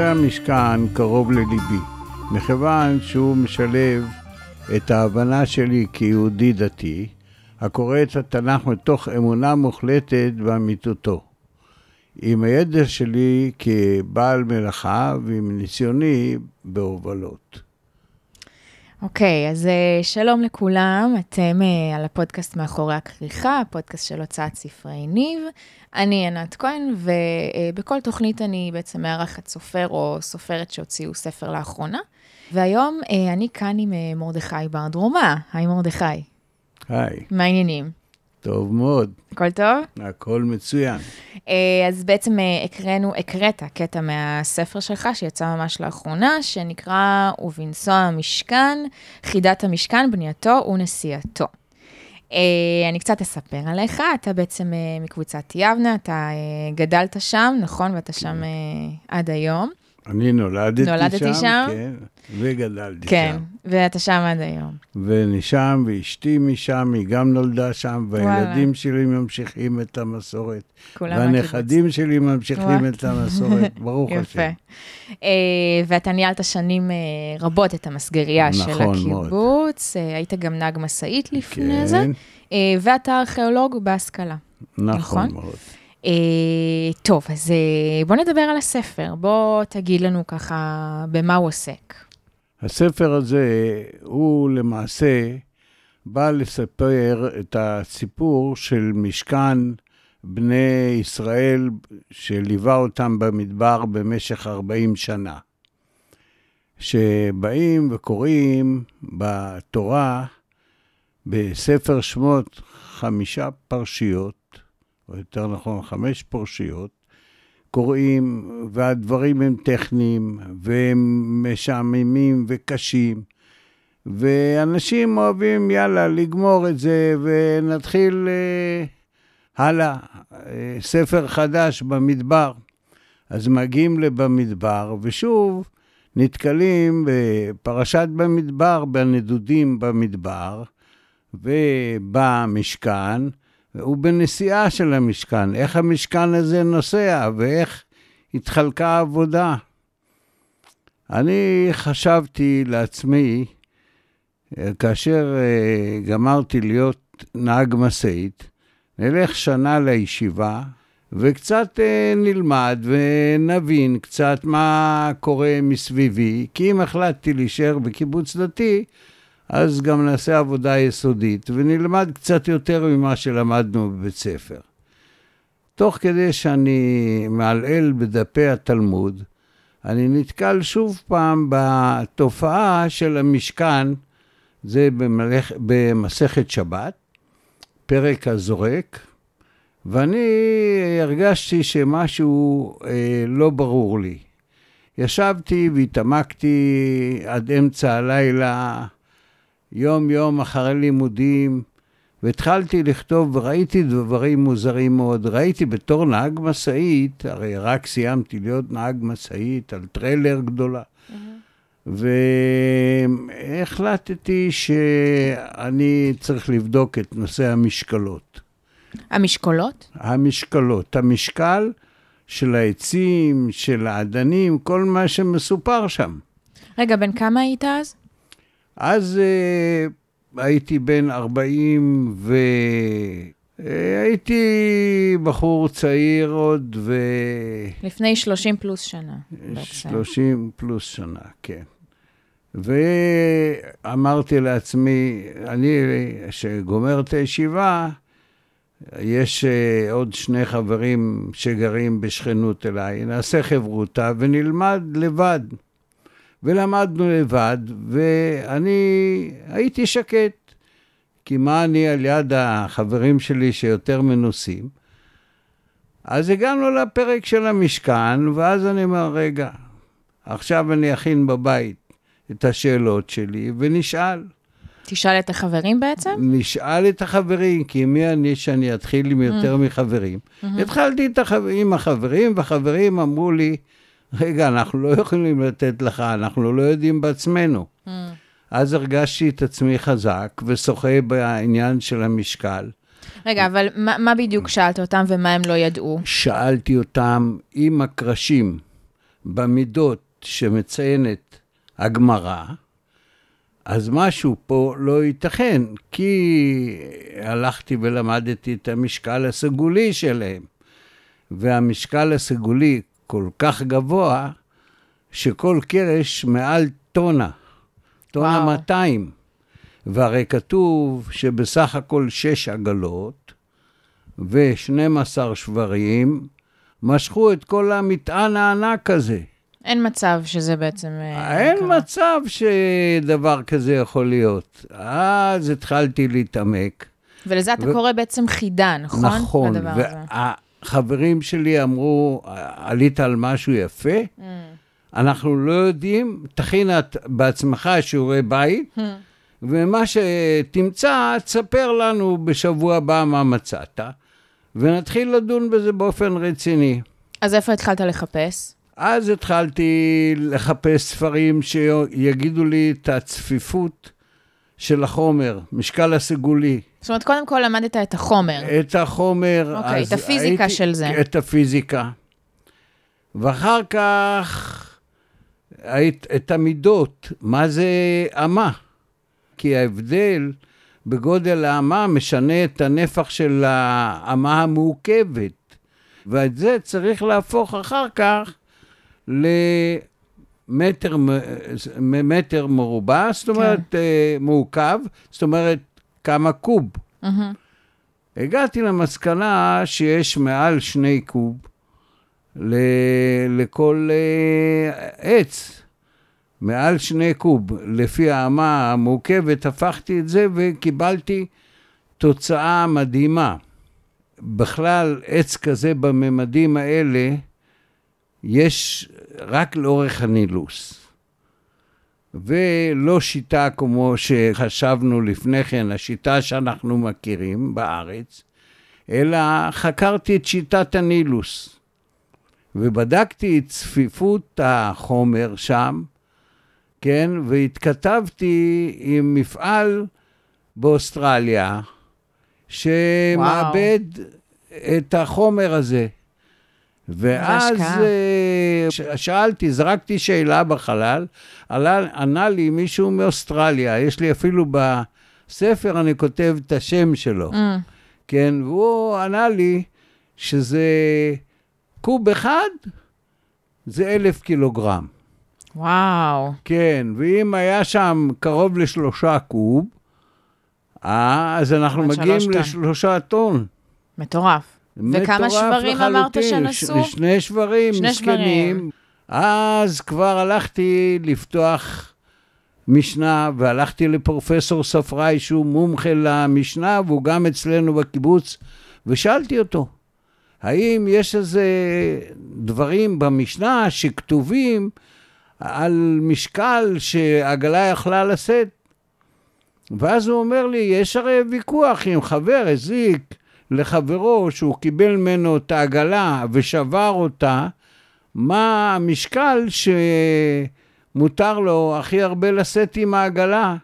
נושא המשכן קרוב לליבי, מכיוון שהוא משלב את ההבנה שלי כיהודי דתי, הקורא את התנ"ך מתוך אמונה מוחלטת באמיתותו. עם הידע שלי כבעל מלאכה ועם ניסיוני בהובלות. אוקיי, okay, אז uh, שלום לכולם, אתם uh, על הפודקאסט מאחורי הכריכה, הפודקאסט של הוצאת ספרי ניב. אני ענת כהן, ובכל uh, תוכנית אני בעצם מארחת סופר או סופרת שהוציאו ספר לאחרונה. והיום אני כאן עם מרדכי בר דרומה. היי מרדכי. היי. מה העניינים? טוב מאוד. הכל טוב? הכל מצוין. אה, אז בעצם אה, הקראנו, הקראת קטע מהספר שלך, שיצא ממש לאחרונה, שנקרא "ובנסוע המשכן, חידת המשכן, בנייתו ונשיאתו". אה, אני קצת אספר עליך, אתה בעצם מקבוצת יבנה, אתה גדלת שם, נכון? ואתה שם עד היום. אני נולדתי, נולדתי שם, שם, כן, וגדלתי כן, שם. כן, ואתה שם עד היום. ואני שם, ואשתי משם, היא גם נולדה שם, והילדים וואלה. שלי ממשיכים את המסורת. כולם והנכדים מהקיבוץ. שלי ממשיכים וואלה. את המסורת, ברוך השם. יפה. Uh, ואתה ניהלת שנים uh, רבות את המסגריה נכון של הקיבוץ. מאוד. Uh, היית גם נהג משאית לפני כן. זה. ואתה ארכיאולוג בהשכלה. נכון, נכון? מאוד. אה, טוב, אז אה, בוא נדבר על הספר. בוא תגיד לנו ככה במה הוא עוסק. הספר הזה הוא למעשה בא לספר את הסיפור של משכן בני ישראל שליווה אותם במדבר במשך 40 שנה. שבאים וקוראים בתורה, בספר שמות, חמישה פרשיות, או יותר נכון חמש פרשיות, קוראים, והדברים הם טכניים, והם משעממים וקשים, ואנשים אוהבים, יאללה, לגמור את זה, ונתחיל אה, הלאה, אה, ספר חדש במדבר. אז מגיעים לבמדבר, ושוב נתקלים בפרשת במדבר, בנדודים במדבר, ובמשכן, הוא בנסיעה של המשכן, איך המשכן הזה נוסע ואיך התחלקה העבודה. אני חשבתי לעצמי, כאשר אה, גמרתי להיות נהג משאית, נלך שנה לישיבה וקצת אה, נלמד ונבין קצת מה קורה מסביבי, כי אם החלטתי להישאר בקיבוץ דתי, אז גם נעשה עבודה יסודית ונלמד קצת יותר ממה שלמדנו בבית ספר. תוך כדי שאני מעלעל בדפי התלמוד, אני נתקל שוב פעם בתופעה של המשכן, זה במלאכ... במסכת שבת, פרק הזורק, ואני הרגשתי שמשהו אה, לא ברור לי. ישבתי והתעמקתי עד אמצע הלילה יום-יום אחרי לימודים, והתחלתי לכתוב, וראיתי דברים מוזרים מאוד. ראיתי בתור נהג משאית, הרי רק סיימתי להיות נהג משאית על טריילר גדולה. והחלטתי שאני צריך לבדוק את נושא המשקלות. המשקולות? המשקלות. המשקל של העצים, של האדנים, כל מה שמסופר שם. רגע, בן כמה היית אז? אז uh, הייתי בן 40 והייתי בחור צעיר עוד ו... לפני 30 פלוס שנה. 30 פלוס שנה, כן. ואמרתי לעצמי, אני, שגומר את הישיבה, יש uh, עוד שני חברים שגרים בשכנות אליי, נעשה חברותה ונלמד לבד. ולמדנו לבד, ואני הייתי שקט. כי מה אני על יד החברים שלי שיותר מנוסים? אז הגענו לפרק של המשכן, ואז אני אומר, רגע, עכשיו אני אכין בבית את השאלות שלי, ונשאל. תשאל את החברים בעצם? נשאל את החברים, כי מי אני שאני אתחיל עם יותר mm. מחברים? Mm-hmm. התחלתי החבר... עם החברים, והחברים אמרו לי, רגע, אנחנו לא יכולים לתת לך, אנחנו לא יודעים בעצמנו. Mm. אז הרגשתי את עצמי חזק ושוחה בעניין של המשקל. רגע, אבל מה, מה בדיוק שאלת אותם ומה הם לא ידעו? שאלתי אותם אם הקרשים במידות שמציינת הגמרא, אז משהו פה לא ייתכן, כי הלכתי ולמדתי את המשקל הסגולי שלהם, והמשקל הסגולי כל כך גבוה, שכל קרש מעל טונה, טונה וואו. 200. והרי כתוב שבסך הכל שש עגלות ו-12 שברים משכו את כל המטען הענק הזה. אין מצב שזה בעצם... אה, אין קרה. מצב שדבר כזה יכול להיות. אז התחלתי להתעמק. ולזה אתה ו- קורא בעצם חידה, נכון? נכון, לדבר הזה. והחברים שלי אמרו, עלית על משהו יפה, Mm. אנחנו לא יודעים, תכין את בעצמך שיעורי בית, Hmm. ומה שתמצא, תספר לנו בשבוע הבא מה מצאת, ונתחיל לדון בזה באופן רציני. אז איפה התחלת לחפש? אז התחלתי לחפש ספרים שיגידו לי את הצפיפות של החומר, משקל הסגולי, זאת אומרת, קודם כל למדת את החומר. את החומר. אוקיי, את הפיזיקה הייתי- של זה. את הפיזיקה. ואחר כך היית- את המידות, מה זה אמה? כי ההבדל בגודל האמה משנה את הנפח של האמה המעוכבת, ואת זה צריך להפוך אחר כך למטר מטר מרובע, זאת אומרת אה, מעוקב, זאת אומרת כמה קוב. מהמם. הגעתי למסקנה שיש מעל שני קוב ל- לכל אה, עץ. מעל שני קוב. לפי האמה המורכבת הפכתי את זה וקיבלתי תוצאה מדהימה. בכלל, עץ כזה בממדים האלה, יש רק לאורך הנילוס. ולא שיטה כמו שחשבנו לפני כן, השיטה שאנחנו מכירים בארץ, אלא חקרתי את שיטת הנילוס. ובדקתי את צפיפות החומר שם, כן, והתכתבתי עם מפעל באוסטרליה, שמאבד את החומר הזה. ואז ש- שאלתי, זרקתי שאלה בחלל, עלה, ענה לי מישהו מאוסטרליה, יש לי אפילו בספר, אני כותב את השם שלו, Mm. כן, והוא ענה לי שזה קוב אחד, זה אלף קילוגרם. וואו. כן, ואם היה שם קרוב לשלושה קוב, אה, אז אנחנו מגיעים. לשלושה טון. מטורף. וכמה שברים אמרת לחלוטין. שנעשו? ש- שני שברים, שני מסכנים. שברים. אז כבר הלכתי לפתוח משנה, והלכתי לפרופסור ספראי, שהוא מומחה למשנה, והוא גם אצלנו בקיבוץ, ושאלתי אותו, האם יש איזה דברים במשנה שכתובים על משקל שעגלה יכלה לשאת? ואז הוא אומר לי, יש הרי ויכוח אם חבר הזיק לחברו שהוא קיבל ממנו את העגלה ושבר אותה, מה המשקל שמותר לו הכי הרבה לשאת עם העגלה.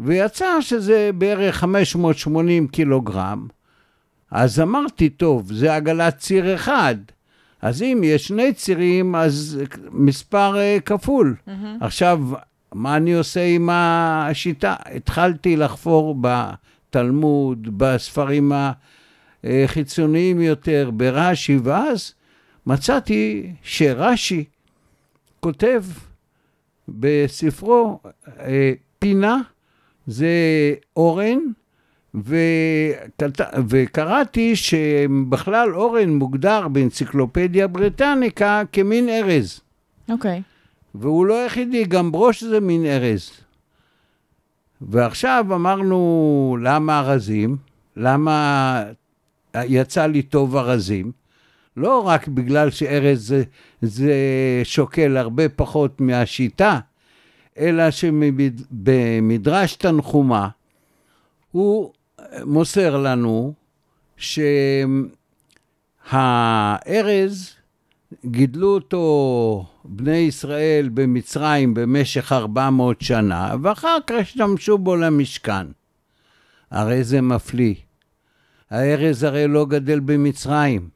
ויצא שזה בערך 580 קילוגרם. אז אמרתי, טוב, זה עגלת ציר אחד. אז אם יש שני צירים, אז מספר אה, כפול. עכשיו, מה אני עושה עם השיטה? התחלתי לחפור בתלמוד, בספרים החיצוניים יותר, ברש"י, ואז מצאתי שרש"י כותב בספרו אה, פינה, זה אורן, וקט... וקראתי שבכלל אורן מוגדר באנציקלופדיה בריטניקה כמין ארז. אוקיי. והוא לא היחידי, גם ברוש זה מין ארז. ועכשיו אמרנו, למה ארזים? למה יצא לי טוב ארזים? לא רק בגלל שארז זה, זה שוקל הרבה פחות מהשיטה, אלא שבמדרש תנחומה הוא מוסר לנו שהארז גידלו אותו בני ישראל במצרים במשך 400 שנה, ואחר כך השתמשו בו למשכן. הרי זה מפליא. הארז הרי לא גדל במצרים,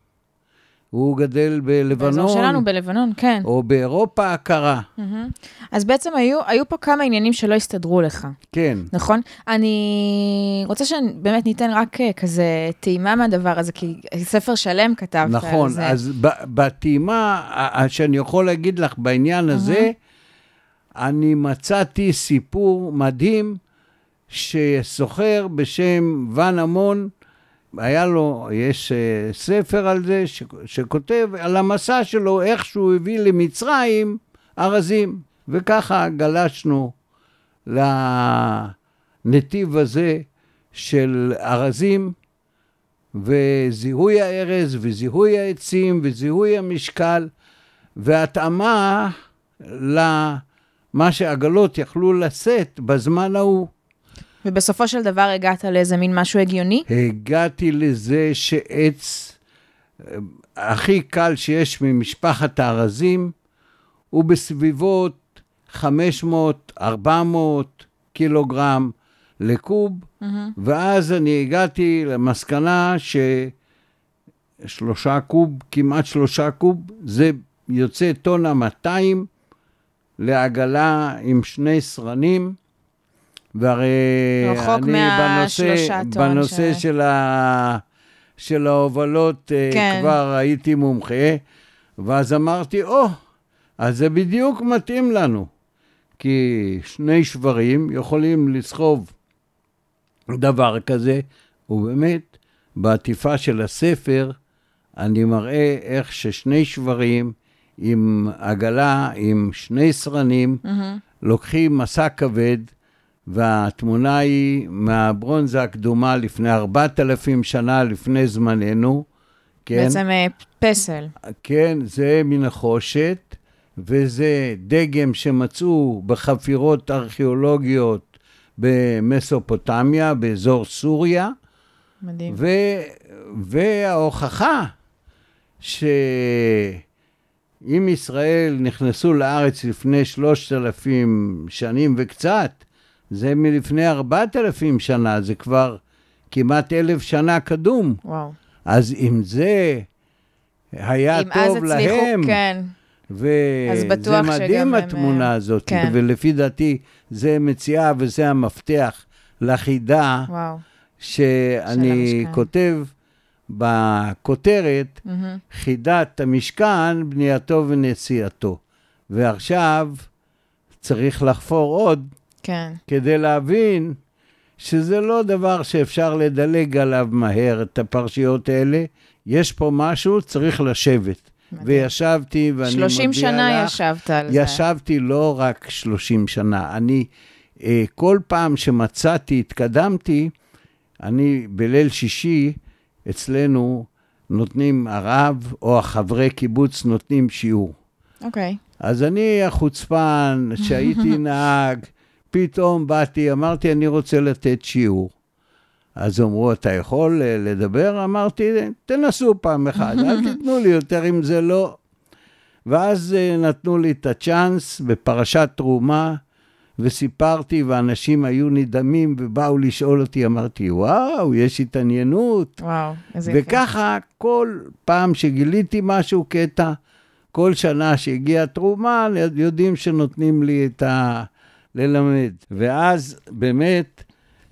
הוא גדל בלבנון. באזור שלנו, בלבנון, כן. או באירופה הקרה. מהמם. אז בעצם היו, היו פה כמה עניינים שלא הסתדרו לך, כן. נכון? אני רוצה שבאמת ניתן רק אה, כזה טעימה מהדבר הזה, כי ספר שלם כתבת נכון, על זה. אז ב- בטעימה שאני יכול להגיד לך בעניין הזה, אני מצאתי סיפור מדהים שסוחר בשם ואן המון, היה לו, יש אה, ספר על זה, ש- שכותב על המסע שלו, איך שהוא הביא למצרים ארזים. וככה גלשנו לנתיב הזה של ארזים, וזיהוי הארז, וזיהוי העצים, וזיהוי המשקל, והתאמה למה שעגלות יכלו לשאת בזמן ההוא. ובסופו של דבר הגעת לאיזה מין משהו הגיוני? הגעתי לזה שעץ אה, הכי קל שיש ממשפחת הארזים הוא בסביבות 500-400 קילוגרם לקוב, ואז אני הגעתי למסקנה ששלושה קוב, כמעט שלושה קוב, זה יוצא טונה 200 לעגלה עם שני סרנים. והרי אני בנושא, בנושא ש- של, ה... של ההובלות אה, כן. כבר הייתי מומחה, ואז אמרתי, או, אז זה בדיוק מתאים לנו. כי שני שברים יכולים לסחוב דבר כזה, ובאמת, בעטיפה של הספר, אני מראה איך ששני שברים עם עגלה, עם שני סרנים, מהמם. לוקחים מסע כבד, והתמונה היא מהברונזה הקדומה לפני 4,000 שנה לפני זמננו. כן, בעצם אה, פסל. כן, זה הנחושת, וזה דגם שמצאו בחפירות ארכיאולוגיות במסופוטמיה, באזור סוריה, מדהים. ו, וההוכחה שאם ישראל נכנסו לארץ לפני 3,000 שנים וקצת, זה מלפני 4,000 שנה, זה כבר כמעט אלף שנה קדום. וואו. אז אם זה היה אם אז טוב הצליחו, להם, כן. אז וזה בטוח מדהים שגם הם, התמונה אה, הזאת, כן. ולפי דעתי זה מציאה וזה המפתח לחידה וואו. שאני. כותב בכותרת, מהמם. חידת המשכן, בנייתו ונשיאתו. ועכשיו צריך לחפור עוד כן. כדי להבין שזה לא דבר שאפשר לדלג עליו מהר, את הפרשיות האלה. יש פה משהו, צריך לשבת. מדהים. וישבתי, ואני מודיע לך... 30 שנה ישבת על זה. ישבתי לא רק 30 שנה, אני, אה, כל פעם שמצאתי, התקדמתי, אני בליל שישי, אצלנו נותנים, הרב או החברי קיבוץ נותנים שיעור. אוקיי. אז אני החוצפן, שהייתי נהג, פתאום באתי, אמרתי, אני רוצה לתת שיעור. אז אמרו, אתה יכול אה, לדבר? אמרתי, תנסו פעם אחת, אל תיתנו לי יותר אם זה לא. ואז אה, נתנו לי את הצ'אנס בפרשת תרומה, וסיפרתי, ואנשים היו נדהמים ובאו לשאול אותי, אמרתי, וואו, יש התעניינות. וואו, איזה יפה. וככה, כל פעם שגיליתי משהו, קטע, כל שנה שהגיעה תרומה, יודעים שנותנים לי את ה... ללמד. ואז באמת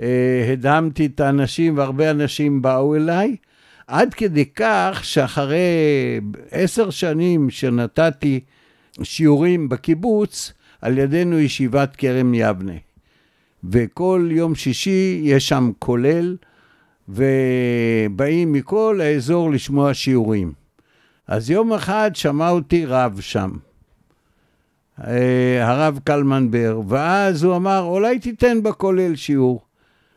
אה, הדהמתי את האנשים, והרבה אנשים באו אליי, עד כדי כך שאחרי עשר שנים שנתתי שיעורים בקיבוץ, על ידינו ישיבת כרם יבנה. וכל יום שישי יש שם כולל, ובאים מכל האזור לשמוע שיעורים. אז יום אחד שמע אותי רב שם, הרב קלמן בר, ואז הוא אמר, אולי תיתן בכולל שיעור.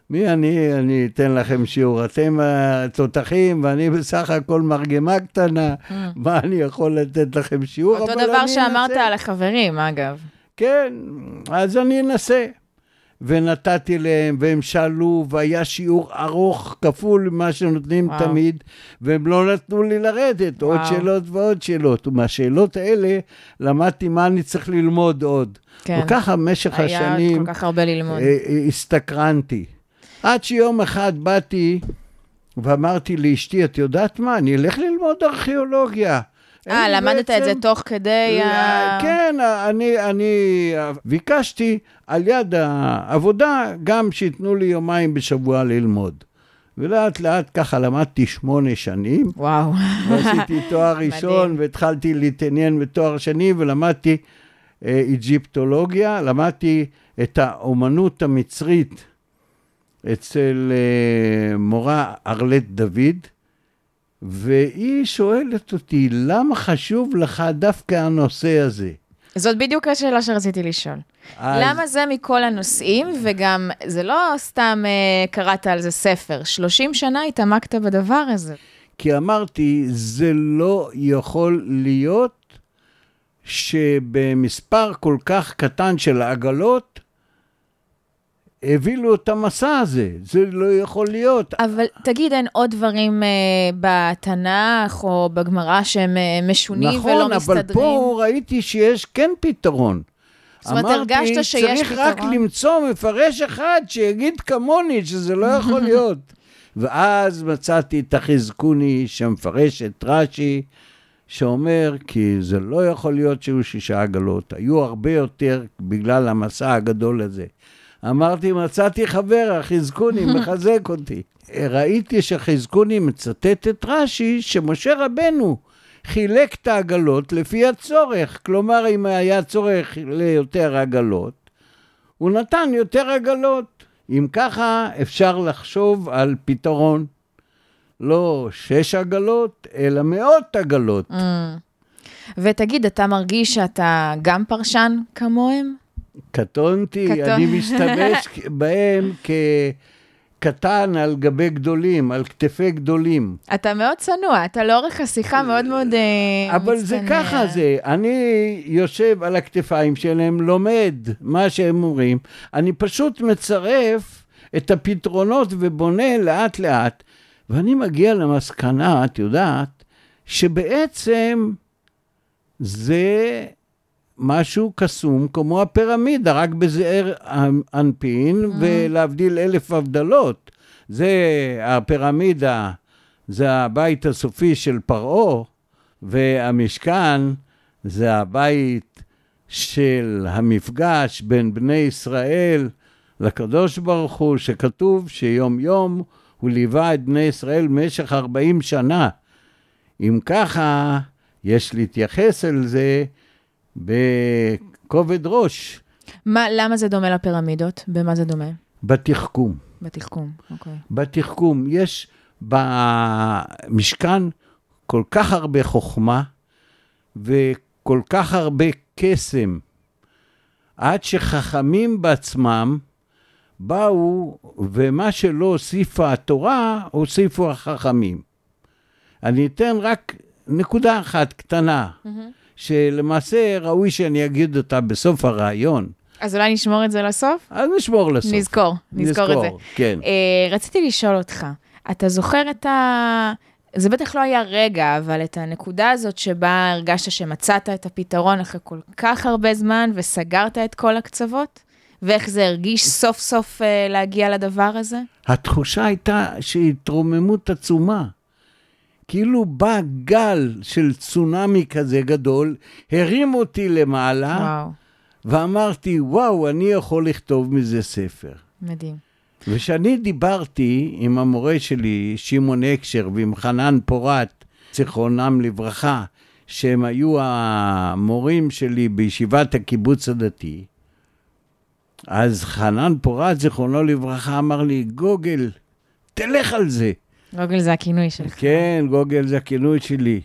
מי אני? אני אתן לכם שיעור. אתם התותחים ואני בסך הכל מרגמה קטנה, מה אני יכול לתת לכם שיעור? Mm. אותו דבר שאמרת אנסה." על החברים, אגב. כן, אז אני אנסה. ונתתי להם, והם שאלו, והיה שיעור ארוך כפול ממה שנותנים וואו. תמיד, והם לא נתנו לי לרדת, עוד וואו. שאלות ועוד שאלות. ומהשאלות האלה למדתי מה אני צריך ללמוד עוד. כן. וככה במשך היה השנים כל כך הרבה ללמוד. אה, אה, הסתקרנתי. עד שיום אחד באתי ואמרתי לאשתי, את יודעת מה, אני אלך ללמוד ארכיאולוגיה. אה, למדת את זה תוך כדי ה... כן, אני, אני ביקשתי על יד העבודה גם שייתנו לי יומיים בשבוע ללמוד. ולאט לאט ככה למדתי שמונה שנים. וואו. ועשיתי תואר ראשון, והתחלתי להתעניין בתואר שני, ולמדתי אה, איג'יפטולוגיה, למדתי את האומנות המצרית אצל אה, מורה ארלט דוד, והיא שואלת אותי, למה חשוב לך דווקא הנושא הזה? זאת בדיוק השאלה שרציתי לשאול. אז... למה זה מכל הנושאים, וגם זה לא סתם uh, קראת על זה ספר, 30 שנה התעמקת בדבר הזה. כי אמרתי, זה לא יכול להיות שבמספר כל כך קטן של עגלות, הבילו את המסע הזה, זה לא יכול להיות. אבל תגיד, אין עוד דברים uh, בתנ"ך או בגמרא שהם uh, משונים נכון, ולא מסתדרים? נכון, אבל פה ראיתי שיש כן פתרון. זאת אומרת, הרגשת שיש פתרון? אמרתי, צריך רק למצוא מפרש אחד שיגיד כמוני שזה לא יכול להיות. ואז מצאתי את החזקוני שמפרש את רש"י, שאומר, כי זה לא יכול להיות שהיו שישה עגלות, היו הרבה יותר בגלל המסע הגדול הזה. אמרתי, מצאתי חבר, החזקוני מחזק אותי. ראיתי שחזקוני מצטט את רש"י, שמשה רבנו חילק את העגלות לפי הצורך. כלומר, אם היה צורך ליותר עגלות, הוא נתן יותר עגלות. אם ככה, אפשר לחשוב על פתרון. לא שש עגלות, אלא מאות עגלות. Mm. ותגיד, אתה מרגיש שאתה גם פרשן כמוהם? קטונתי, קטון. אני משתמש בהם כקטן על גבי גדולים, על כתפי גדולים. אתה מאוד צנוע, אתה לאורך השיחה מאוד מאוד מצטנע. אבל מצטנע. זה ככה זה, אני יושב על הכתפיים שלהם, לומד מה שהם אומרים, אני פשוט מצרף את הפתרונות ובונה לאט לאט, ואני מגיע למסקנה, את יודעת, שבעצם זה משהו קסום כמו הפירמידה, רק בזעיר אנפין, mm. ולהבדיל אלף הבדלות. זה הפירמידה, זה הבית הסופי של פרעה, והמשכן זה הבית של המפגש בין בני ישראל לקדוש ברוך הוא, שכתוב שיום יום הוא ליווה את בני ישראל במשך 40 שנה. אם ככה, יש להתייחס אל זה בכובד ראש. מה, למה זה דומה לפירמידות? במה זה דומה? בתחכום. בתחכום, אוקיי. בתחכום. יש במשכן כל כך הרבה חוכמה וכל כך הרבה קסם, עד שחכמים בעצמם באו, ומה שלא הוסיפה התורה, הוסיפו החכמים. אני אתן רק נקודה אחת קטנה. Mm-hmm. שלמעשה ראוי שאני אגיד אותה בסוף הראיון. אז אולי נשמור את זה לסוף? אז נשמור לסוף. נזכור, נזכור, נזכור את זה. כן. Uh, רציתי לשאול אותך, אתה זוכר את ה... זה בטח לא היה רגע, אבל את הנקודה הזאת שבה הרגשת שמצאת את הפתרון אחרי כל כך הרבה זמן וסגרת את כל הקצוות? ואיך זה הרגיש סוף סוף uh, להגיע לדבר הזה? התחושה הייתה שהתרוממות עצומה. כאילו בא גל של צונאמי כזה גדול, הרים אותי למעלה, וואו. ואמרתי, וואו, אני יכול לכתוב מזה ספר. מדהים. וכשאני דיברתי עם המורה שלי, שמעון הקשר, ועם חנן פורת, זיכרונם לברכה, שהם היו המורים שלי בישיבת הקיבוץ הדתי, אז חנן פורת, זיכרונו לברכה, אמר לי, גוגל, תלך על זה. גוגל זה הכינוי שלך. כן, גוגל זה הכינוי שלי.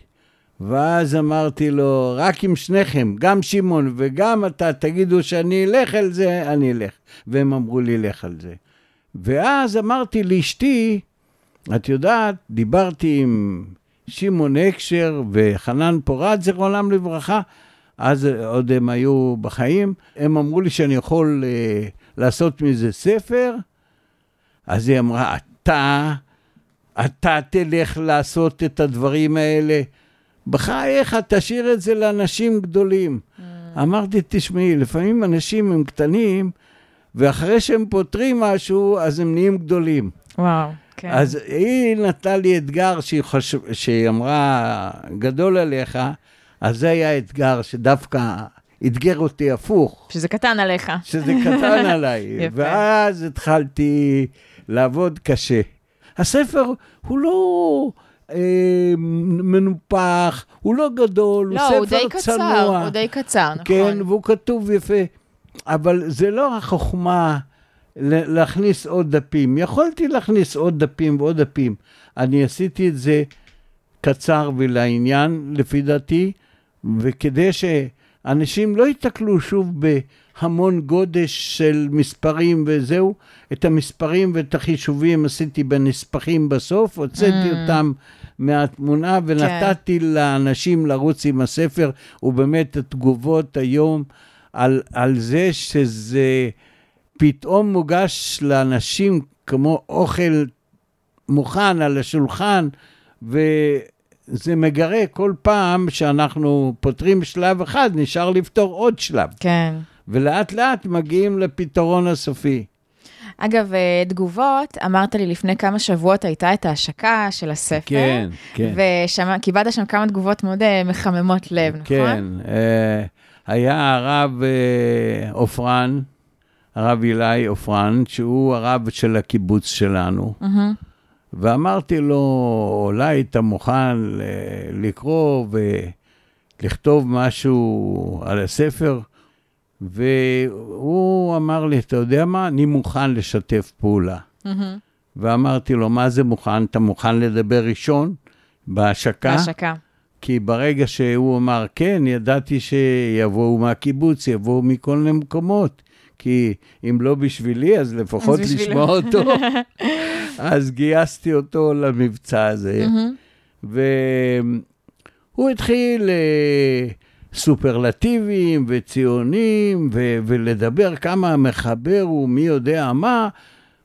ואז אמרתי לו, רק עם שניכם, גם שמעון וגם אתה, תגידו שאני אלך על זה, אני אלך. והם אמרו לי, לך על זה. ואז אמרתי לאשתי, את יודעת, דיברתי עם שמעון הקשר וחנן פורת, זיכרונם לברכה, אז עוד הם היו בחיים, הם אמרו לי שאני יכול uh, לעשות מזה ספר, אז היא אמרה, אתה אתה תלך לעשות את הדברים האלה. בחייך, תשאיר את זה לאנשים גדולים. Mm. אמרתי, תשמעי, לפעמים אנשים הם קטנים, ואחרי שהם פותרים משהו, אז הם נהיים גדולים. וואו, כן. אז היא נתנה לי אתגר שהיא, חושב, שהיא אמרה, גדול עליך, אז זה היה אתגר שדווקא אתגר אותי הפוך, שזה קטן עליך. שזה קטן עליי. יפה. ואז התחלתי לעבוד קשה. הספר הוא לא אה, מנופח, הוא לא גדול, לא, הוא הוא ספר די קצר, צנוע. הוא די קצר, נכון. כן, והוא כתוב יפה. אבל זה לא החוכמה להכניס עוד דפים. יכולתי להכניס עוד דפים ועוד דפים. אני עשיתי את זה קצר ולעניין, לפי דעתי, וכדי שאנשים לא ייתקלו שוב בהמון גודש של מספרים וזהו, את המספרים ואת החישובים עשיתי בנספחים בסוף, הוצאתי Mm. אותם מהתמונה ונתתי לאנשים לרוץ עם הספר, ובאמת התגובות היום על, על זה שזה פתאום מוגש לאנשים כמו אוכל מוכן על השולחן, וזה מגרה כל פעם שאנחנו פותרים שלב אחד, נשאר לפתור עוד שלב. כן. ולאט לאט מגיעים לפתרון הסופי. אגב, אה, תגובות, אמרת לי לפני כמה שבועות הייתה את ההשקה של הספר. כן, כן. וקיבלת שם כמה תגובות מאוד אה, מחממות לב, נכון? כן, אה, היה הרב עופרן, הרב אילי עופרן, שהוא הרב של הקיבוץ שלנו, מהמם. ואמרתי לו, אולי אתה מוכן לקרוא ולכתוב משהו על הספר? והוא אמר לי, אתה יודע מה, אני מוכן לשתף פעולה. מהמם. ואמרתי לו, מה זה מוכן? אתה מוכן לדבר ראשון בהשקה? בהשקה. כי ברגע שהוא אמר כן, ידעתי שיבואו מהקיבוץ, יבואו מכל מיני מקומות. כי אם לא בשבילי, אז לפחות אז. לשמוע אותו. אז גייסתי אותו למבצע הזה, מהמם. והוא התחיל אה, סופרלטיבים וציונים, ו- ולדבר כמה מחבר הוא, מי יודע מה.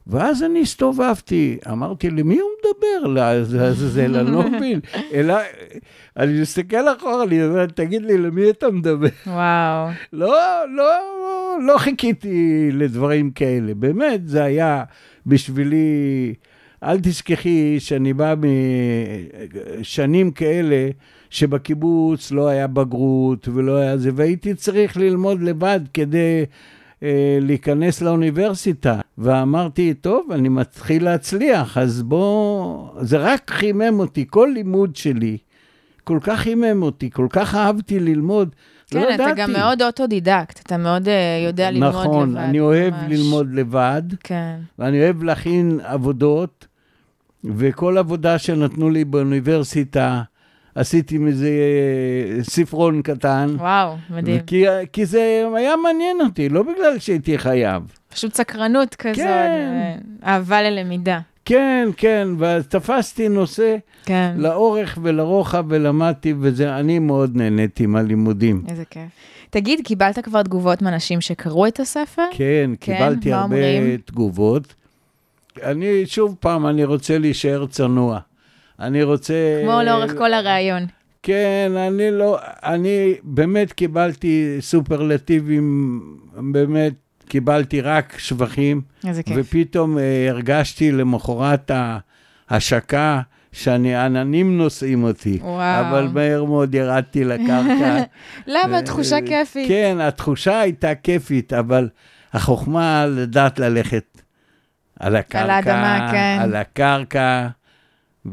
ואז אני הסתובבתי, אמרתי, למי הוא מדבר? לעזאזל, אני לא מבין. אלא, אני מסתכל אחורה, אני אומר, תגיד לי, למי אתה מדבר? וואו. לא, לא, לא חיכיתי לדברים כאלה. באמת, זה היה בשבילי... אל תשכחי שאני בא משנים כאלה שבקיבוץ לא היה בגרות ולא היה זה, והייתי צריך ללמוד לבד כדי אה, להיכנס לאוניברסיטה. ואמרתי, טוב, אני מתחיל להצליח, אז בוא... זה רק חימם אותי, כל לימוד שלי כל כך חימם אותי, כל כך אהבתי ללמוד. כן, לא אתה ידעתי. גם מאוד אוטודידקט, אתה מאוד אה, יודע ללמוד לבד. נכון, אני אוהב ממש. ללמוד לבד, כן. ואני אוהב להכין עבודות, וכל עבודה שנתנו לי באוניברסיטה, עשיתי מזה אה, ספרון קטן. וואו, מדהים. כי, כי זה היה מעניין אותי, לא בגלל שהייתי חייב. פשוט סקרנות כזאת, כן. אה, אהבה ללמידה. כן, כן, ואז תפסתי נושא כן, לאורך ולרוחב ולמדתי, ואני מאוד נהניתי מהלימודים. איזה כיף. תגיד, קיבלת כבר תגובות מאנשים שקראו את הספר? כן, כן, קיבלתי הרבה אומרים? תגובות. אני, שוב פעם, אני רוצה להישאר צנוע. אני רוצה... כמו לאורך כל הראיון. כן, אני לא... אני באמת קיבלתי סופרלטיבים, באמת קיבלתי רק שבחים, איזה כיף. ופתאום אה, הרגשתי למחרת ההשקה שאני, עננים נושאים אותי. וואו. אבל מהר מאוד ירדתי לקרקע. למה? תחושה אה, כיפית. כן, התחושה הייתה כיפית, אבל החוכמה לדעת ללכת על הקרקע, האדמה, כן. על הקרקע,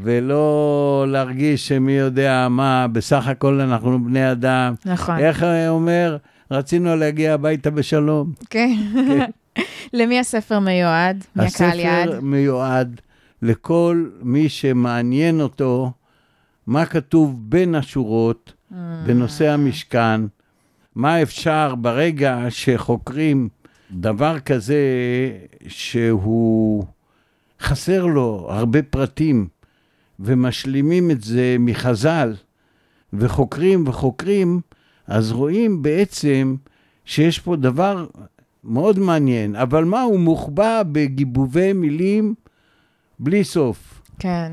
ולא להרגיש שמי יודע מה, בסך הכל אנחנו בני אדם. נכון. איך אה, אומר? רצינו להגיע הביתה בשלום. כן. למי הספר מיועד? מי הקהל יעד? הספר מיועד לכל מי שמעניין אותו מה כתוב בין השורות Mm. בנושא המשכן, מה אפשר ברגע שחוקרים דבר כזה שהוא חסר לו הרבה פרטים ומשלימים את זה מחז"ל וחוקרים וחוקרים, אז רואים בעצם שיש פה דבר מאוד מעניין, אבל מה, הוא מוחבא בגיבובי מילים בלי סוף. כן.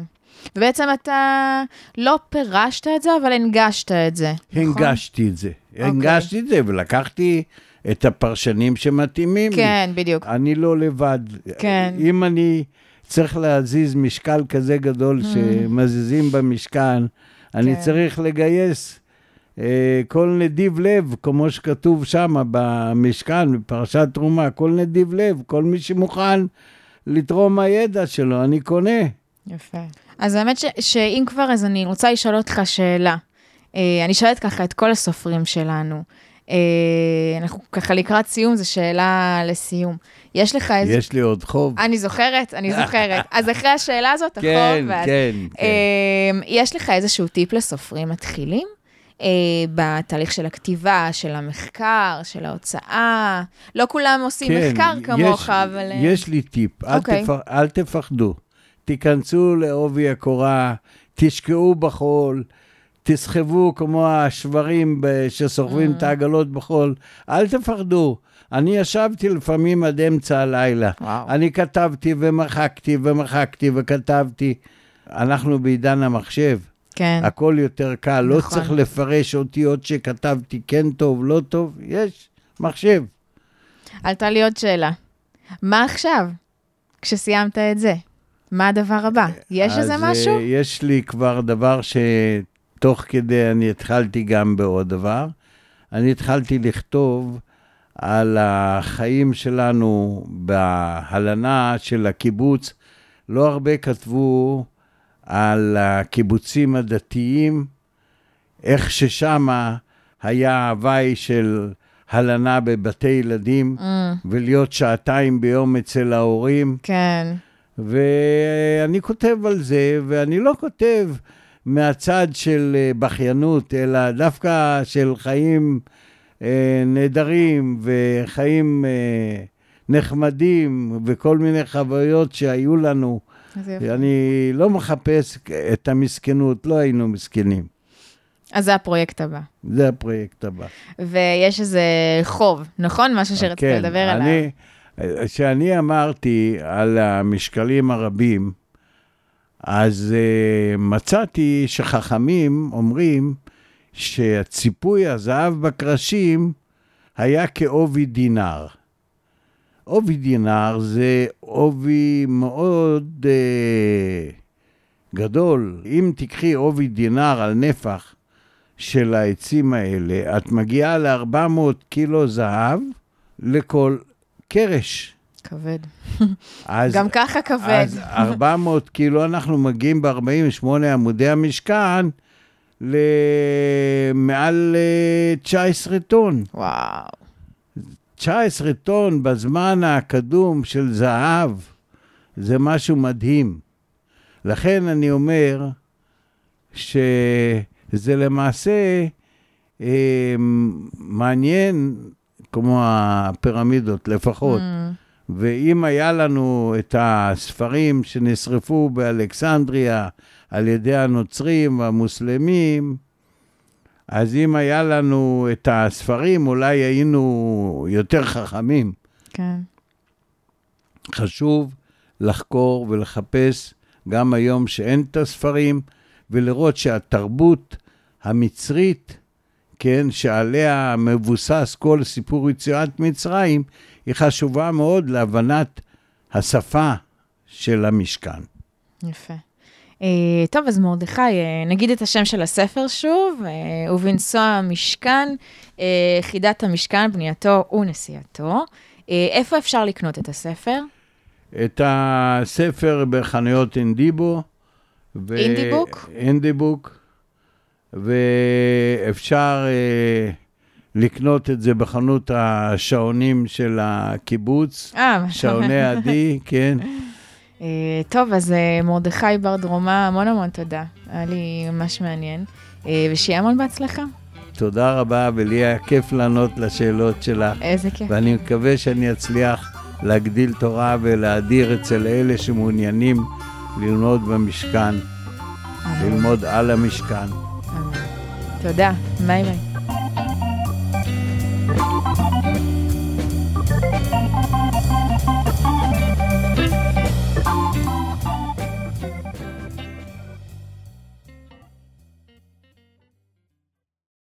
ובעצם אתה לא פירשת את זה, אבל הנגשת את זה. נכון? הנגשתי את זה. הנגשתי את זה ולקחתי את הפרשנים שמתאימים לי. כן, בדיוק. אני לא לבד. כן. אם אני צריך להזיז משקל כזה גדול שמזיזים במשכן, אני כן. צריך לגייס אה, כל נדיב לב, כמו שכתוב שם במשכן, בפרשת תרומה, כל נדיב לב, כל מי שמוכן לתרום מהידע שלו, אני קונה. יפה. אז האמת ש, שאם כבר, אז אני רוצה לשאול אותך שאלה. אה, אני שואלת ככה את כל הסופרים שלנו. אה, אנחנו ככה לקראת סיום, זו שאלה לסיום. יש לך איזה... יש לי עוד חוב. אני זוכרת, אני זוכרת. אז אחרי השאלה הזאת, החוב... כן, ואת- כן, כן. אה, יש לך איזשהו טיפ לסופרים מתחילים? אה, בתהליך של הכתיבה, של המחקר, של ההוצאה? לא כולם עושים מחקר כמוך, יש, אבל... יש לי טיפ, אל, אוקיי. תפ... אל תפחדו. תיכנסו לעובי הקורה, תשקעו בחול, תסחבו כמו השברים שסוחבים Mm. את העגלות בחול. אל תפחדו. אני ישבתי לפעמים עד אמצע הלילה. וואו. אני כתבתי ומחקתי ומחקתי וכתבתי. אנחנו בעידן המחשב. כן. הכל יותר קל, לא נכון. צריך לפרש אותיות שכתבתי כן טוב, לא טוב, יש מחשב. עלתה לי עוד שאלה. מה עכשיו, כשסיימת את זה? מה הדבר הבא? יש איזה אז, משהו? אה, יש לי כבר דבר שתוך כדי אני התחלתי גם בעוד דבר. אני התחלתי לכתוב על החיים שלנו בהלנה של הקיבוץ. לא הרבה כתבו על הקיבוצים הדתיים, איך ששמה היה הוואי של הלנה בבתי ילדים, Mm, ולהיות שעתיים ביום אצל ההורים. כן. ואני כותב על זה, ואני לא כותב מהצד של אה, בכיינות, אלא דווקא של חיים אה, נהדרים וחיים אה, נחמדים וכל מיני חוויות שהיו לנו. אני לא מחפש את המסכנות, לא היינו מסכנים. אז זה הפרויקט הבא. זה הפרויקט הבא. ויש איזה חוב, נכון? משהו שרצית כן, לדבר עליו. אני, כשאני אמרתי על המשקלים הרבים, אז uh, מצאתי שחכמים אומרים שהציפוי הזהב בקרשים היה כעובי דינר. עובי דינר זה עובי מאוד uh, גדול. אם תיקחי עובי דינר על נפח של העצים האלה, את מגיעה ל-400 קילו זהב לכל קרש. כבד. אז, גם ככה כבד. אז 400 קילו, אנחנו מגיעים ב-48 עמודי המשכן למעל אה, 19 טון. וואו. 19 טון בזמן הקדום של זהב, זה משהו מדהים. לכן אני אומר שזה למעשה אה, מעניין, כמו הפירמידות לפחות. Mm, ואם היה לנו את הספרים שנשרפו באלכסנדריה על ידי הנוצרים והמוסלמים, אז אם היה לנו את הספרים, אולי היינו יותר חכמים. כן. חשוב לחקור ולחפש גם היום שאין את הספרים, ולראות שהתרבות המצרית, כן, שעליה מבוסס כל סיפור יציאת מצרים, היא חשובה מאוד להבנת השפה של המשכן. יפה. Uh, טוב, אז מרדכי, uh, נגיד את השם של הספר שוב, uh, ובנסוע המשכן, uh, חידת המשכן, בנייתו ונשיאתו. Uh, איפה אפשר לקנות את הספר? את הספר בחנויות אינדיבו. ו... אינדיבוק? אינדיבוק. ואפשר אה, לקנות את זה בחנות השעונים של הקיבוץ, אה, שעוני עדי, כן. Uh, טוב, אז uh, מרדכי בר דרומה, המון המון תודה. היה לי ממש מעניין. ושיהיה המון בהצלחה. תודה רבה, ולי היה כיף לענות לשאלות שלך, איזה כיף. ואני מקווה שאני אצליח להגדיל תורה ולהדיר אצל אלה שמעוניינים ללמוד במשכן. ללמוד על המשכן. תודה. ביי ביי.